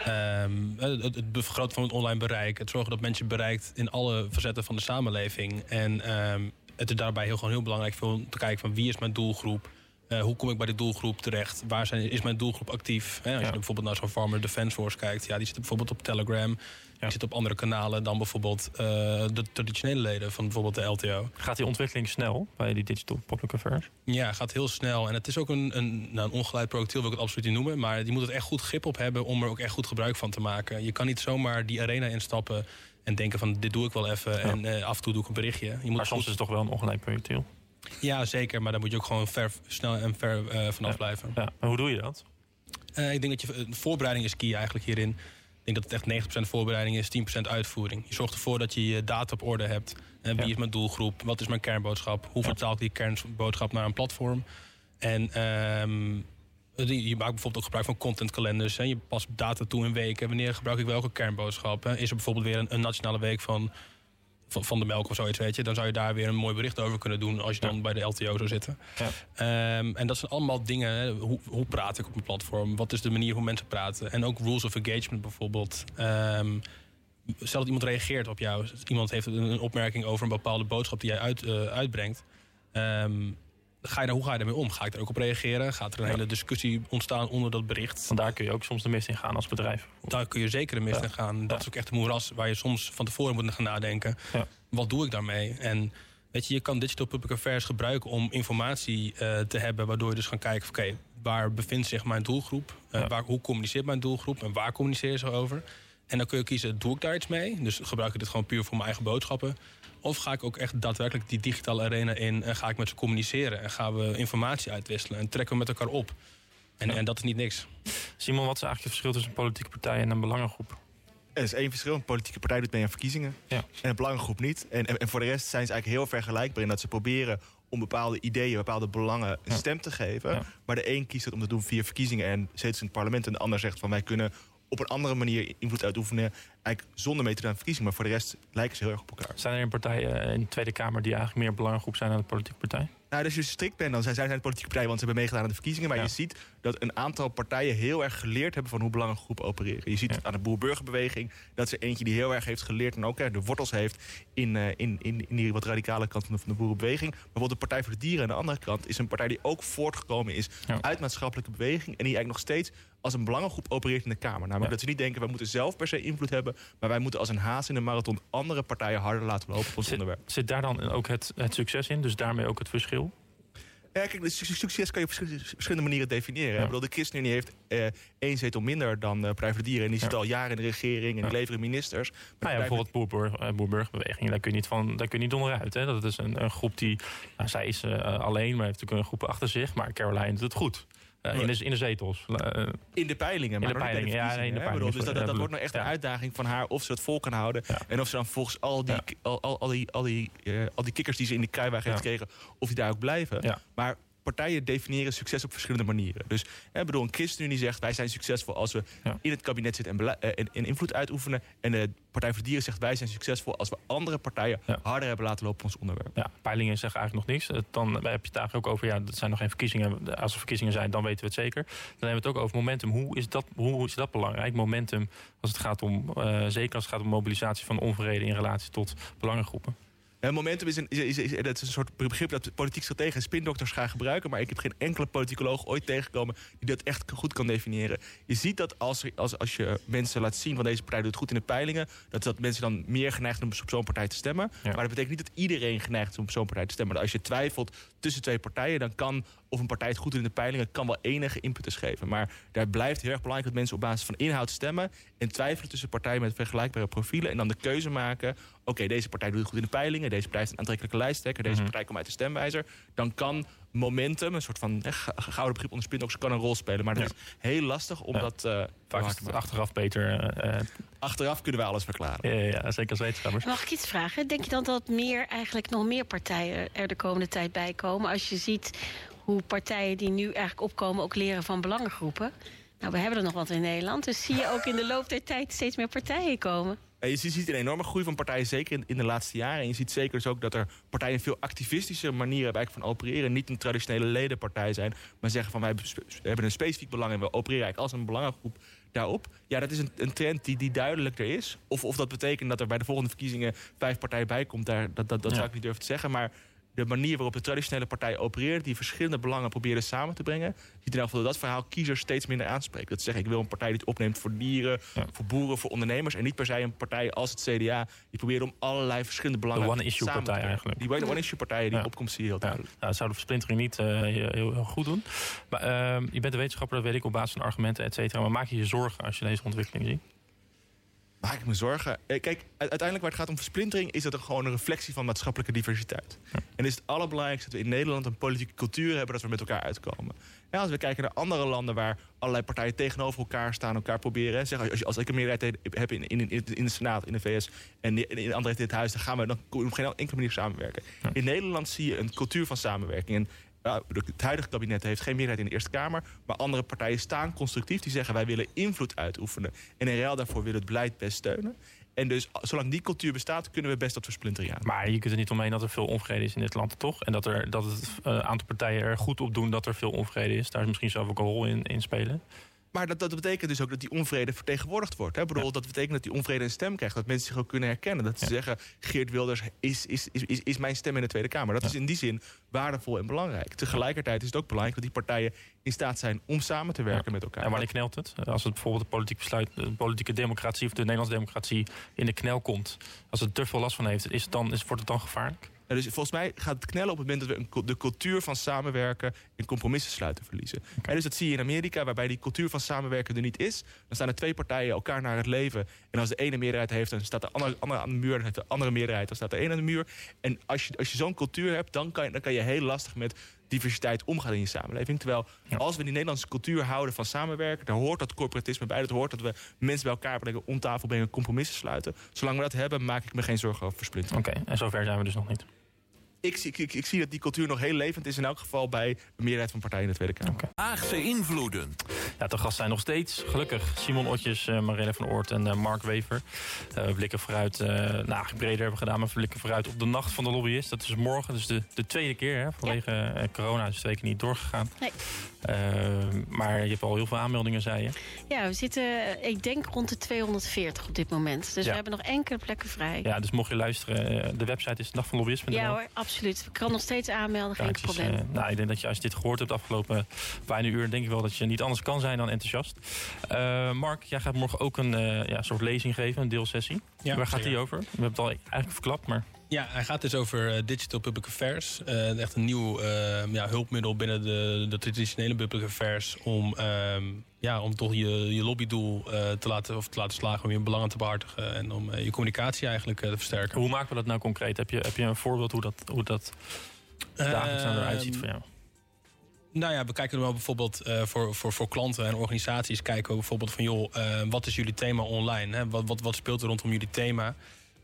Um, het, het vergroten van het online bereik. Het zorgen dat mensen bereikt in alle facetten van de samenleving. En um, het is daarbij heel, gewoon heel belangrijk om te kijken van wie is mijn doelgroep. Uh, hoe kom ik bij die doelgroep terecht? Waar zijn, is mijn doelgroep actief? als je bijvoorbeeld naar zo'n Farmer Defence Force kijkt... Ja, die zitten bijvoorbeeld op Telegram. Die zit op andere kanalen dan bijvoorbeeld uh, de traditionele leden van bijvoorbeeld de LTO. Gaat die ontwikkeling snel bij die Digital Public Affairs? Ja, gaat heel snel. En het is ook een, een, nou, een ongeleid projectiel, wil ik het absoluut niet noemen. Maar die moet het echt goed grip op hebben om er ook echt goed gebruik van te maken. Je kan niet zomaar die arena instappen en denken van dit doe ik wel even. En uh, af en toe doe ik een berichtje. Je moet maar soms is het toch wel een ongeleid projectiel? Ja, zeker. Maar daar moet je ook gewoon ver, snel en ver uh, vanaf blijven. Ja. En hoe doe je dat? Uh, ik denk dat je, voorbereiding is key eigenlijk hierin. Denk dat het echt 90% voorbereiding is, 10% uitvoering. Je zorgt ervoor dat je je data op orde hebt. En wie is mijn doelgroep? Wat is mijn kernboodschap? Hoe vertaal ik die kernboodschap naar een platform? En um, je maakt bijvoorbeeld ook gebruik van contentkalenders. Je past data toe in weken. Wanneer gebruik ik welke kernboodschap? Is er bijvoorbeeld weer een, een nationale week van van, van de melk of zoiets, weet je. Dan zou je daar weer een mooi bericht over kunnen doen als je dan bij de LTO zou zitten. Ja. Um, en dat zijn allemaal dingen. Hoe, hoe praat ik op een platform? Wat is de manier hoe mensen praten? En ook rules of engagement bijvoorbeeld. Um, stel dat iemand reageert op jou. Iemand heeft een opmerking over een bepaalde boodschap die jij uit, uh, uitbrengt. Um, ga je daar, hoe ga je daarmee om? Ga ik daar ook op reageren? Gaat er een hele discussie ontstaan onder dat bericht? Want daar kun je ook soms de mist in gaan als bedrijf. Daar kun je zeker de mist in gaan. Dat is ook echt een moeras waar je soms van tevoren moet gaan nadenken. Wat doe ik daarmee? En weet je, je kan digital public affairs gebruiken om informatie uh, te hebben... waardoor je dus gaan kijken, oké, waar bevindt zich mijn doelgroep? Uh, waar, hoe communiceert mijn doelgroep en waar communiceer ze over? En dan kun je kiezen, doe ik daar iets mee? Dus gebruik ik dit gewoon puur voor mijn eigen boodschappen? Of ga ik ook echt daadwerkelijk die digitale arena in en ga ik met ze communiceren en gaan we informatie uitwisselen en trekken we met elkaar op. En, en dat is niet niks. Simon, wat is eigenlijk het verschil tussen een politieke partij en een belangengroep? Er is één verschil. Een politieke partij doet mee aan verkiezingen. Ja. En een belangengroep niet. En, en, voor de rest zijn ze eigenlijk heel vergelijkbaar in dat ze proberen om bepaalde ideeën, bepaalde belangen een stem te geven. Maar de een kiest het om te doen via verkiezingen en zetels in het parlement. En de ander zegt van wij kunnen op een andere manier invloed uitoefenen. Eigenlijk zonder mee te doen aan verkiezingen. Maar voor de rest lijken ze heel erg op elkaar. Zijn er partijen in de Tweede Kamer die eigenlijk meer belangengroep zijn dan de politieke partij? Nou, als je strikt bent, dan zijn zij een politieke partij, want ze hebben meegedaan aan de verkiezingen. Maar je ziet dat een aantal partijen heel erg geleerd hebben van hoe belangrijk groepen opereren. Je ziet aan de boer-burgerbeweging dat ze eentje die heel erg heeft geleerd en ook de wortels heeft in, uh, in, in, in die wat radicale kant van de, van de boerenbeweging. Bijvoorbeeld de Partij voor de Dieren aan de andere kant is een partij die ook voortgekomen is uit maatschappelijke beweging. En die eigenlijk nog steeds als een belangengroep opereert in de Kamer. Namelijk dat ze niet denken, wij moeten zelf per se invloed hebben... maar wij moeten als een haas in de marathon andere partijen harder laten lopen op ons zit, onderwerp. Zit daar dan ook het, het succes in? Dus daarmee ook het verschil? Ja, kijk, succes kan je op verschillende manieren definiëren. Ja. Ik bedoel, de ChristenUnie heeft eh, één zetel minder dan uh, Partij voor de Dieren. En die zit al jaren in de regering en die leveren ministers. Nou ja, bijvoorbeeld Boerburgerbeweging, boer daar kun je niet, van, daar kun je niet onderuit. Hè? Dat is een, een groep die, nou, zij is uh, alleen, maar heeft natuurlijk een groep achter zich. Maar Caroline doet het goed. Uh, in, de, in de zetels. Uh, in de peilingen. Maar in de peilingen, ja. in de peilingen. Dus dat, dat, dat wordt nou echt een uitdaging van haar of ze het vol kan houden. En of ze dan volgens al die, al, al, al, die, al, die, uh, al die kikkers die ze in de kruiwagen heeft gekregen... of die daar ook blijven. Maar partijen definiëren succes op verschillende manieren. Dus hè, bedoel, een ChristenUnie zegt wij zijn succesvol als we ja. in het kabinet zitten en, en, en, invloed uitoefenen. En de Partij voor de Dieren zegt wij zijn succesvol als we andere partijen ja. harder hebben laten lopen op ons onderwerp. Ja, peilingen zeggen eigenlijk nog niks. Dan heb je het eigenlijk ook over, ja, dat zijn nog geen verkiezingen. Als er verkiezingen zijn, dan weten we het zeker. Dan hebben we het ook over momentum. Hoe is dat, hoe is dat belangrijk? Momentum als het gaat om, uh, zeker als het gaat om mobilisatie van onvrede in relatie tot belangengroepen. En momentum is een, is, is, dat is een soort begrip dat politiek strategen en spindokters gaan gebruiken. Maar ik heb geen enkele politicoloog ooit tegengekomen die dat echt goed kan definiëren. Je ziet dat als, als, als je mensen laat zien van deze partij doet het goed in de peilingen, dat, dat mensen dan meer geneigd zijn om op zo'n partij te stemmen. Maar dat betekent niet dat iedereen geneigd is om op zo'n partij te stemmen. als je twijfelt tussen twee partijen, dan kan of een partij het goed doet in de peilingen, kan wel enige impetus geven. Maar daar blijft heel erg belangrijk dat mensen op basis van inhoud stemmen en twijfelen tussen partijen met vergelijkbare profielen en dan de keuze maken oké, deze partij doet het goed in de peilingen... deze partij is een aantrekkelijke lijsttrekker... deze mhm. partij komt uit de stemwijzer... dan kan momentum, een soort van gouden begrip onder spinox... kan een rol spelen, maar dat is heel lastig om dat... Uh, achteraf beter... Uh, achteraf kunnen we alles verklaren. Ja, ja, zeker als wetenschappers. Mag ik iets vragen? Denk je dan dat meer, eigenlijk nog meer partijen er de komende tijd bij komen... als je ziet hoe partijen die nu eigenlijk opkomen... ook leren van belangengroepen... Nou, we hebben er nog wat in Nederland. Dus zie je ook in de loop der tijd steeds meer partijen komen? Je ziet een enorme groei van partijen, zeker in, in, de laatste jaren. En je ziet zeker dus ook dat er partijen een veel activistische manier hebben van opereren. Niet een traditionele ledenpartij zijn, maar zeggen van wij hebben een specifiek belang en we opereren eigenlijk als een belangengroep daarop. Ja, dat is een, een trend die, die duidelijk er is. Of, of dat betekent dat er bij de volgende verkiezingen vijf partijen bij komt, daar, dat, dat, dat zou ik niet durven te zeggen. Maar de manier waarop de traditionele partij opereert... die verschillende belangen probeerde samen te brengen... ziet in ieder geval dat verhaal kiezers steeds minder aanspreekt. Dat zeggen, ik wil een partij die het opneemt voor dieren, voor boeren, voor ondernemers... en niet per se een partij als het CDA... die probeert om allerlei verschillende belangen de one-issue partij eigenlijk. Die one-issue partijen die ja. opkomst zie je heel duidelijk. Ja. dat zou de versplintering niet uh, heel, heel, goed doen. Maar uh, je bent een wetenschapper, dat weet ik op basis van argumenten, et cetera. Maar maak je je zorgen als je deze ontwikkeling ziet? Maak ik me zorgen? Eh, kijk, uiteindelijk waar het gaat om versplintering... is dat er gewoon een reflectie van maatschappelijke diversiteit. En is het allerbelangrijkste dat we in Nederland een politieke cultuur hebben... dat we met elkaar uitkomen. Ja, als we kijken naar andere landen waar allerlei partijen tegenover elkaar staan... elkaar proberen. Zeg, als, je, als ik een meerderheid heb in, in, in, de Senaat, in de VS... en in de andere in dit huis, dan gaan we dan op geen enkele manier samenwerken. In Nederland zie je een cultuur van samenwerking. En het huidige kabinet heeft geen meerderheid in de Eerste Kamer. Maar andere partijen staan constructief. Die zeggen wij willen invloed uitoefenen. En in ruil daarvoor willen het beleid best steunen. En dus zolang die cultuur bestaat, kunnen we best dat versplintering aan. Maar je kunt er niet omheen dat er veel onvrede is in dit land, toch? En dat, er, dat het uh, aantal partijen er goed op doen dat er veel onvrede is. Daar is misschien zelf ook een rol in, in spelen. Maar dat, dat betekent dus ook dat die onvrede vertegenwoordigd wordt. Hè? Bedoel, Dat betekent dat die onvrede een stem krijgt. Dat mensen zich ook kunnen herkennen. Dat ze zeggen, Geert Wilders is, is, is, is, is mijn stem in de Tweede Kamer. Dat is in die zin waardevol en belangrijk. Tegelijkertijd is het ook belangrijk dat die partijen in staat zijn om samen te werken met elkaar. En wanneer knelt het? Als het bijvoorbeeld de politieke besluit, de politieke democratie of de Nederlandse democratie in de knel komt. Als het te veel last van heeft, is het dan, is, wordt het dan gevaarlijk? Dus volgens mij gaat het knellen op het moment dat we een, de cultuur van samenwerken en compromissen sluiten verliezen. En dus dat zie je in Amerika, waarbij die cultuur van samenwerken er niet is. Dan staan er twee partijen elkaar naar het leven. En als de ene meerderheid heeft, dan staat de andere, andere aan de muur. Dan heeft de andere meerderheid, dan staat de ene aan de muur. En als je, als je zo'n cultuur hebt, dan kan, je, dan kan je heel lastig met diversiteit omgaan in je samenleving. Terwijl als we die Nederlandse cultuur houden van samenwerken... daar hoort dat corporatisme bij. Dat hoort dat we mensen bij elkaar brengen, om tafel brengen, compromissen sluiten. Zolang we dat hebben, maak ik me geen zorgen over versplintering. Oké, en zover zijn we dus nog niet. Ik, ik, ik, ik, zie dat die cultuur nog heel levend is... in elk geval bij de meerderheid van partijen in de Tweede Kamer. Okay. Haagse invloeden. Ja, de gast zijn nog steeds, gelukkig, Simon Otjes, uh, Marine van Oort en uh, Mark Wever. Uh, we blikken vooruit, nou, breder hebben we gedaan, maar we blikken vooruit op de nacht van de lobbyist. Dat is morgen, dus de, de tweede keer, hè, vanwege ja. corona is twee keer niet doorgegaan. Nee. maar je hebt al heel veel aanmeldingen, zei je. Ja, we zitten, ik denk, rond de 240 op dit moment. Dus ja. we hebben nog enkele plekken vrij. Ja, dus mocht je luisteren, de website is dagvanlobbyist.nl. Ja hoor, absoluut. Ik kan nog steeds aanmelden, geen probleem. Uh, nou, ik denk dat je als je dit gehoord hebt de afgelopen bijna uur... denk ik wel dat je niet anders kan zijn dan enthousiast. Uh, Mark, jij gaat morgen ook een uh, ja, soort lezing geven, een deelsessie. Ja, Waar gaat die over? We hebben het al eigenlijk verklapt, maar... Ja, hij gaat dus over uh, Digital Public Affairs. Uh, echt een nieuw uh, ja, hulpmiddel binnen de, de traditionele public affairs... om, ja, om toch je, je lobbydoel te, laten, of te laten slagen, om je belangen te behartigen... en om je communicatie eigenlijk te versterken. Hoe maken we dat nou concreet? Heb je, heb je een voorbeeld hoe dat, hoe dat dagelijks nou eruit ziet voor jou? Nou ja, we kijken wel bijvoorbeeld uh, voor, voor, voor klanten en organisaties... kijken we bijvoorbeeld van, joh, uh, wat is jullie thema online? Hè? Wat, wat, wat speelt er rondom jullie thema?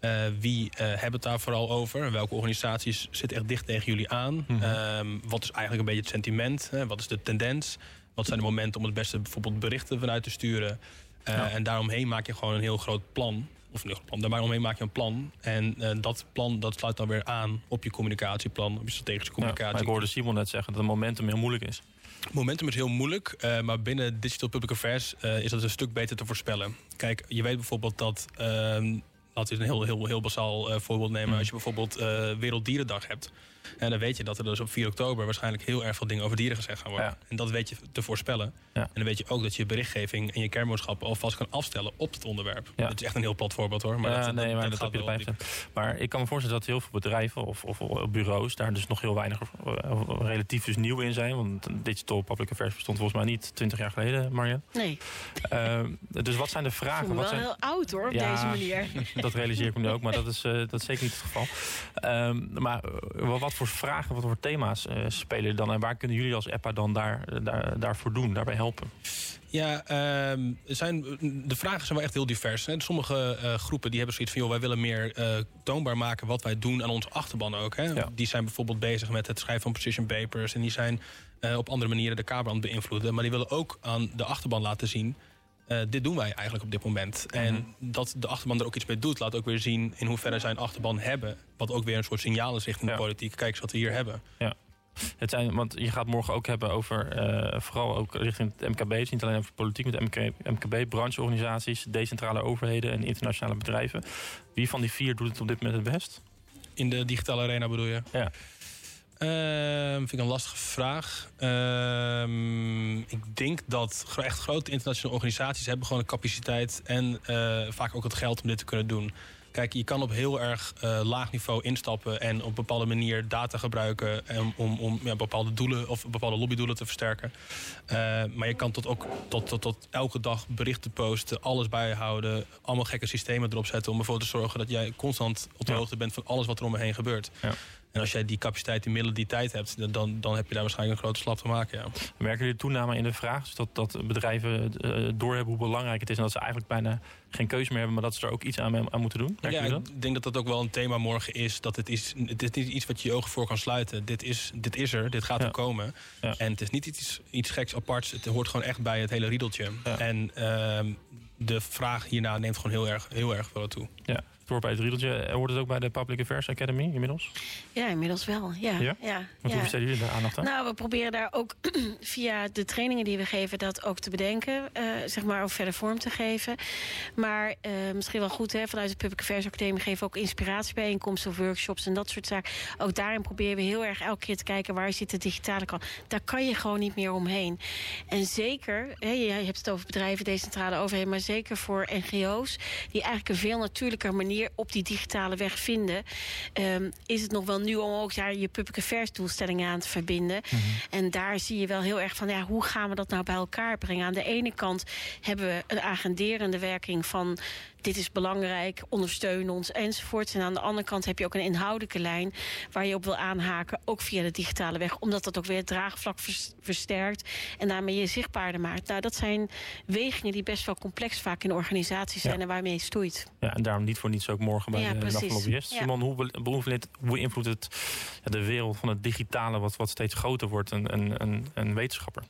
Uh, wie hebben het daar vooral over? Welke organisaties zitten echt dicht tegen jullie aan? Mm -hmm. wat is eigenlijk een beetje het sentiment? Hè? Wat is de tendens? Wat zijn de momenten om het beste bijvoorbeeld berichten vanuit te sturen? Ja. En daaromheen maak je gewoon een heel groot plan of een plan. Daaromheen maak je een plan. En uh, dat plan dat sluit dan weer aan op je communicatieplan, op je strategische communicatie. Ja, ik hoorde Simon net zeggen dat het momentum heel moeilijk is. Momentum is heel moeilijk, uh, maar binnen Digital Public Affairs uh, is dat een stuk beter te voorspellen. Kijk, je weet bijvoorbeeld dat, laten we een heel, heel, heel basaal voorbeeld nemen. Mm. Als je bijvoorbeeld Werelddierendag hebt. En dan weet je dat er dus op 4 oktober waarschijnlijk heel erg veel dingen over dieren gezegd gaan worden. Ja. En dat weet je te voorspellen. Ja. En dan weet je ook dat je berichtgeving en je kernboodschappen alvast kan afstellen op het onderwerp. Ja. Dat is echt een heel plat voorbeeld hoor. Maar ja, dat, nee, dat, maar dat, dat gaat Maar ik kan me voorstellen dat heel veel bedrijven of, of, bureaus daar dus nog heel weinig relatief dus nieuw in zijn. Want Digital Public Affairs bestond volgens mij niet 20 jaar geleden, Marjan. Nee. Uh, dus wat zijn de vragen? Ik wat wel zijn... heel oud hoor, op deze manier. dat realiseer ik me nu ook, maar dat is, uh, dat is zeker niet het geval. Um, maar wat voor vragen, wat voor thema's uh, spelen dan? En waar kunnen jullie als EPPA dan daar, daar, daarvoor doen, daarbij helpen? Ja, uh, zijn, de vragen zijn wel echt heel divers. Hè. Sommige uh, groepen die hebben zoiets van... Joh, wij willen meer uh, toonbaar maken wat wij doen aan onze achterban ook. Hè. Ja. Die zijn bijvoorbeeld bezig met het schrijven van precision papers... en die zijn op andere manieren de het beïnvloeden. Maar die willen ook aan de achterban laten zien... Uh, dit doen wij eigenlijk op dit moment. Mm -hmm. En dat de achterban er ook iets mee doet... laat ook weer zien in hoeverre zij een achterban hebben. Wat ook weer een soort signaal is richting ja. de politiek. Kijk eens wat we hier hebben. Ja. Het zijn, want je gaat morgen ook hebben over, uh, vooral ook richting het MKB. Het is niet alleen over politiek, met MKB, brancheorganisaties, decentrale overheden en internationale bedrijven. Wie van die vier doet het op dit moment het best? In de digitale arena bedoel je? Ja. Uh, vind ik een lastige vraag. Uh, ik denk dat echt grote internationale organisaties hebben gewoon de capaciteit en uh, vaak ook het geld om dit te kunnen doen. Kijk, je kan op heel erg uh, laag niveau instappen en op een bepaalde manier data gebruiken om, om, om ja, bepaalde doelen of bepaalde lobbydoelen te versterken. Uh, maar je kan tot ook tot, tot, tot elke dag berichten posten, alles bijhouden, allemaal gekke systemen erop zetten om ervoor te zorgen dat jij constant op de ja. hoogte bent van alles wat er om me heen gebeurt. Ja. En als jij die capaciteit, die middelen, die tijd hebt, dan, dan heb je daar waarschijnlijk een grote stap te maken. Ja. Merken jullie toename in de vraag? Dus dat, dat bedrijven uh, doorhebben hoe belangrijk het is en dat ze eigenlijk bijna geen keuze meer hebben, maar dat ze er ook iets aan, aan moeten doen? Merken ja, ik denk dat dat ook wel een thema morgen is. Dat het is, het is iets wat je je ogen voor kan sluiten. Dit is, dit is er, dit gaat ja. er komen. Ja. En het is niet iets, iets geks aparts. Het hoort gewoon echt bij het hele riedeltje. Ja. En uh, de vraag hierna neemt gewoon heel erg, heel erg veel toe. Ja door bij het riedeltje. Hoort het ook bij de Public Affairs Academy inmiddels? Ja, inmiddels wel. Ja, ja? ja Want hoe besteden jullie daar aandacht aan? Nou, we proberen daar ook via de trainingen die we geven... dat ook te bedenken, uh, zeg maar, ook verder vorm te geven. Maar uh, misschien wel goed, hè, vanuit de Public Affairs Academy... geven we ook inspiratiebijeenkomsten of workshops en dat soort zaken. Ook daarin proberen we heel erg elke keer te kijken... waar zit de digitale kant. Daar kan je gewoon niet meer omheen. En zeker, hè, je hebt het over bedrijven, decentrale overheden... maar zeker voor NGO's, die eigenlijk een veel natuurlijker manier op die digitale weg vinden... Um, is het nog wel nu om ook daar je public affairs doelstellingen aan te verbinden. Mm -hmm. En daar zie je wel heel erg van, ja, hoe gaan we dat nou bij elkaar brengen? Aan de ene kant hebben we een agenderende werking van dit is belangrijk, ondersteun ons enzovoorts. En aan de andere kant heb je ook een inhoudelijke lijn waar je op wil aanhaken, ook via de digitale weg, omdat dat ook weer het draagvlak versterkt en daarmee je zichtbaarder maakt. Nou, dat zijn wegingen die best wel complex vaak in organisaties zijn ja. en waarmee je stoeit. Ja, en daarom niet voor niets ook morgen bij de Lobbyist. Simon, hoe, beïnvloedt, hoe beïnvloedt het de wereld van het digitale... wat, wat steeds groter wordt, een, een, een, een wetenschapper?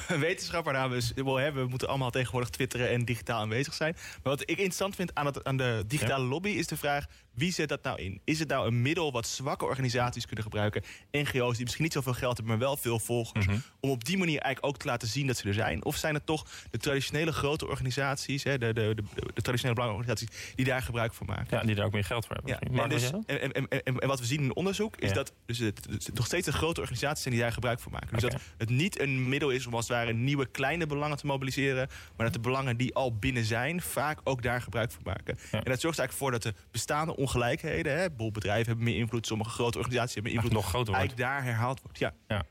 een wetenschapper namens we, hebben, we moeten allemaal tegenwoordig twitteren en digitaal aanwezig zijn. Maar wat ik interessant vind aan, het, aan de digitale lobby is de vraag: wie zet dat nou in? Is het nou een middel wat zwakke organisaties kunnen gebruiken? NGO's die misschien niet zoveel geld hebben, maar wel veel volgers. Mhm. Om op die manier eigenlijk ook te laten zien dat ze er zijn? Of zijn het toch de traditionele grote organisaties, hè, de, de, de, de traditionele belangenorganisaties, die daar gebruik van maken? Ja, die daar ook meer geld voor hebben. Ja. En, dus, en, en, en, en, wat we zien in onderzoek is dat dus het, nog steeds de grote organisaties zijn die daar gebruik van maken. Dus dat het niet een middel is om als het ware nieuwe kleine belangen te mobiliseren, maar dat de belangen die al binnen zijn vaak ook daar gebruik van maken. En dat zorgt eigenlijk voor dat de bestaande ongelijkheden. Hè, bedrijven hebben meer invloed, sommige grote organisaties hebben meer invloed. nog groter wordt. Eigenlijk daar herhaald wordt. Ja. ja.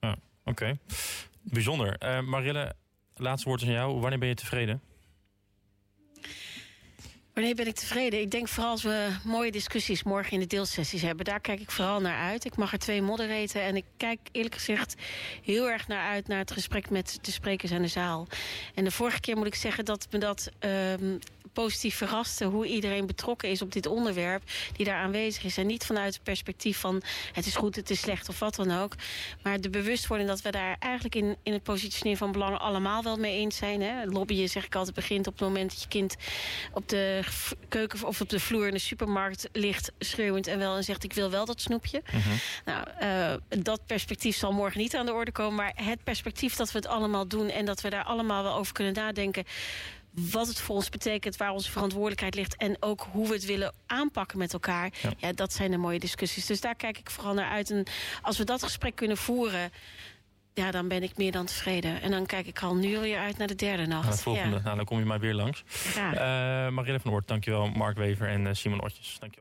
ja. Oké. Bijzonder. Uh, Marille, laatste woord aan jou. Wanneer ben je tevreden? Wanneer ben ik tevreden? Ik denk vooral als we mooie discussies morgen in de deelsessies hebben. Daar kijk ik vooral naar uit. Ik mag er twee moderaten. En ik kijk eerlijk gezegd heel erg naar uit naar het gesprek met de sprekers en de zaal. En de vorige keer moet ik zeggen dat me dat um, positief verraste hoe iedereen betrokken is op dit onderwerp, die daar aanwezig is. En niet vanuit het perspectief van het is goed, het is slecht of wat dan ook. Maar de bewustwording dat we daar eigenlijk in, in het positioneren van belangen allemaal wel mee eens zijn. Hè. Lobbyen, zeg ik altijd, begint op het moment dat je kind op de keuken of op de vloer in de supermarkt ligt schreeuwend en wel en zegt ik wil wel dat snoepje. Mhm. Nou, uh, dat perspectief zal morgen niet aan de orde komen. Maar het perspectief dat we het allemaal doen en dat we daar allemaal wel over kunnen nadenken wat het voor ons betekent, waar onze verantwoordelijkheid ligt... en ook hoe we het willen aanpakken met elkaar. Ja. dat zijn de mooie discussies. Dus daar kijk ik vooral naar uit. En als we dat gesprek kunnen voeren... Ja, dan ben ik meer dan tevreden. En dan kijk ik al nu weer uit naar de derde nacht. Nou, de volgende, nou, dan kom je maar weer langs. Ja. Uh, Marille van Oort, dankjewel. Mark Wever en uh, Simon Otjes, dankjewel.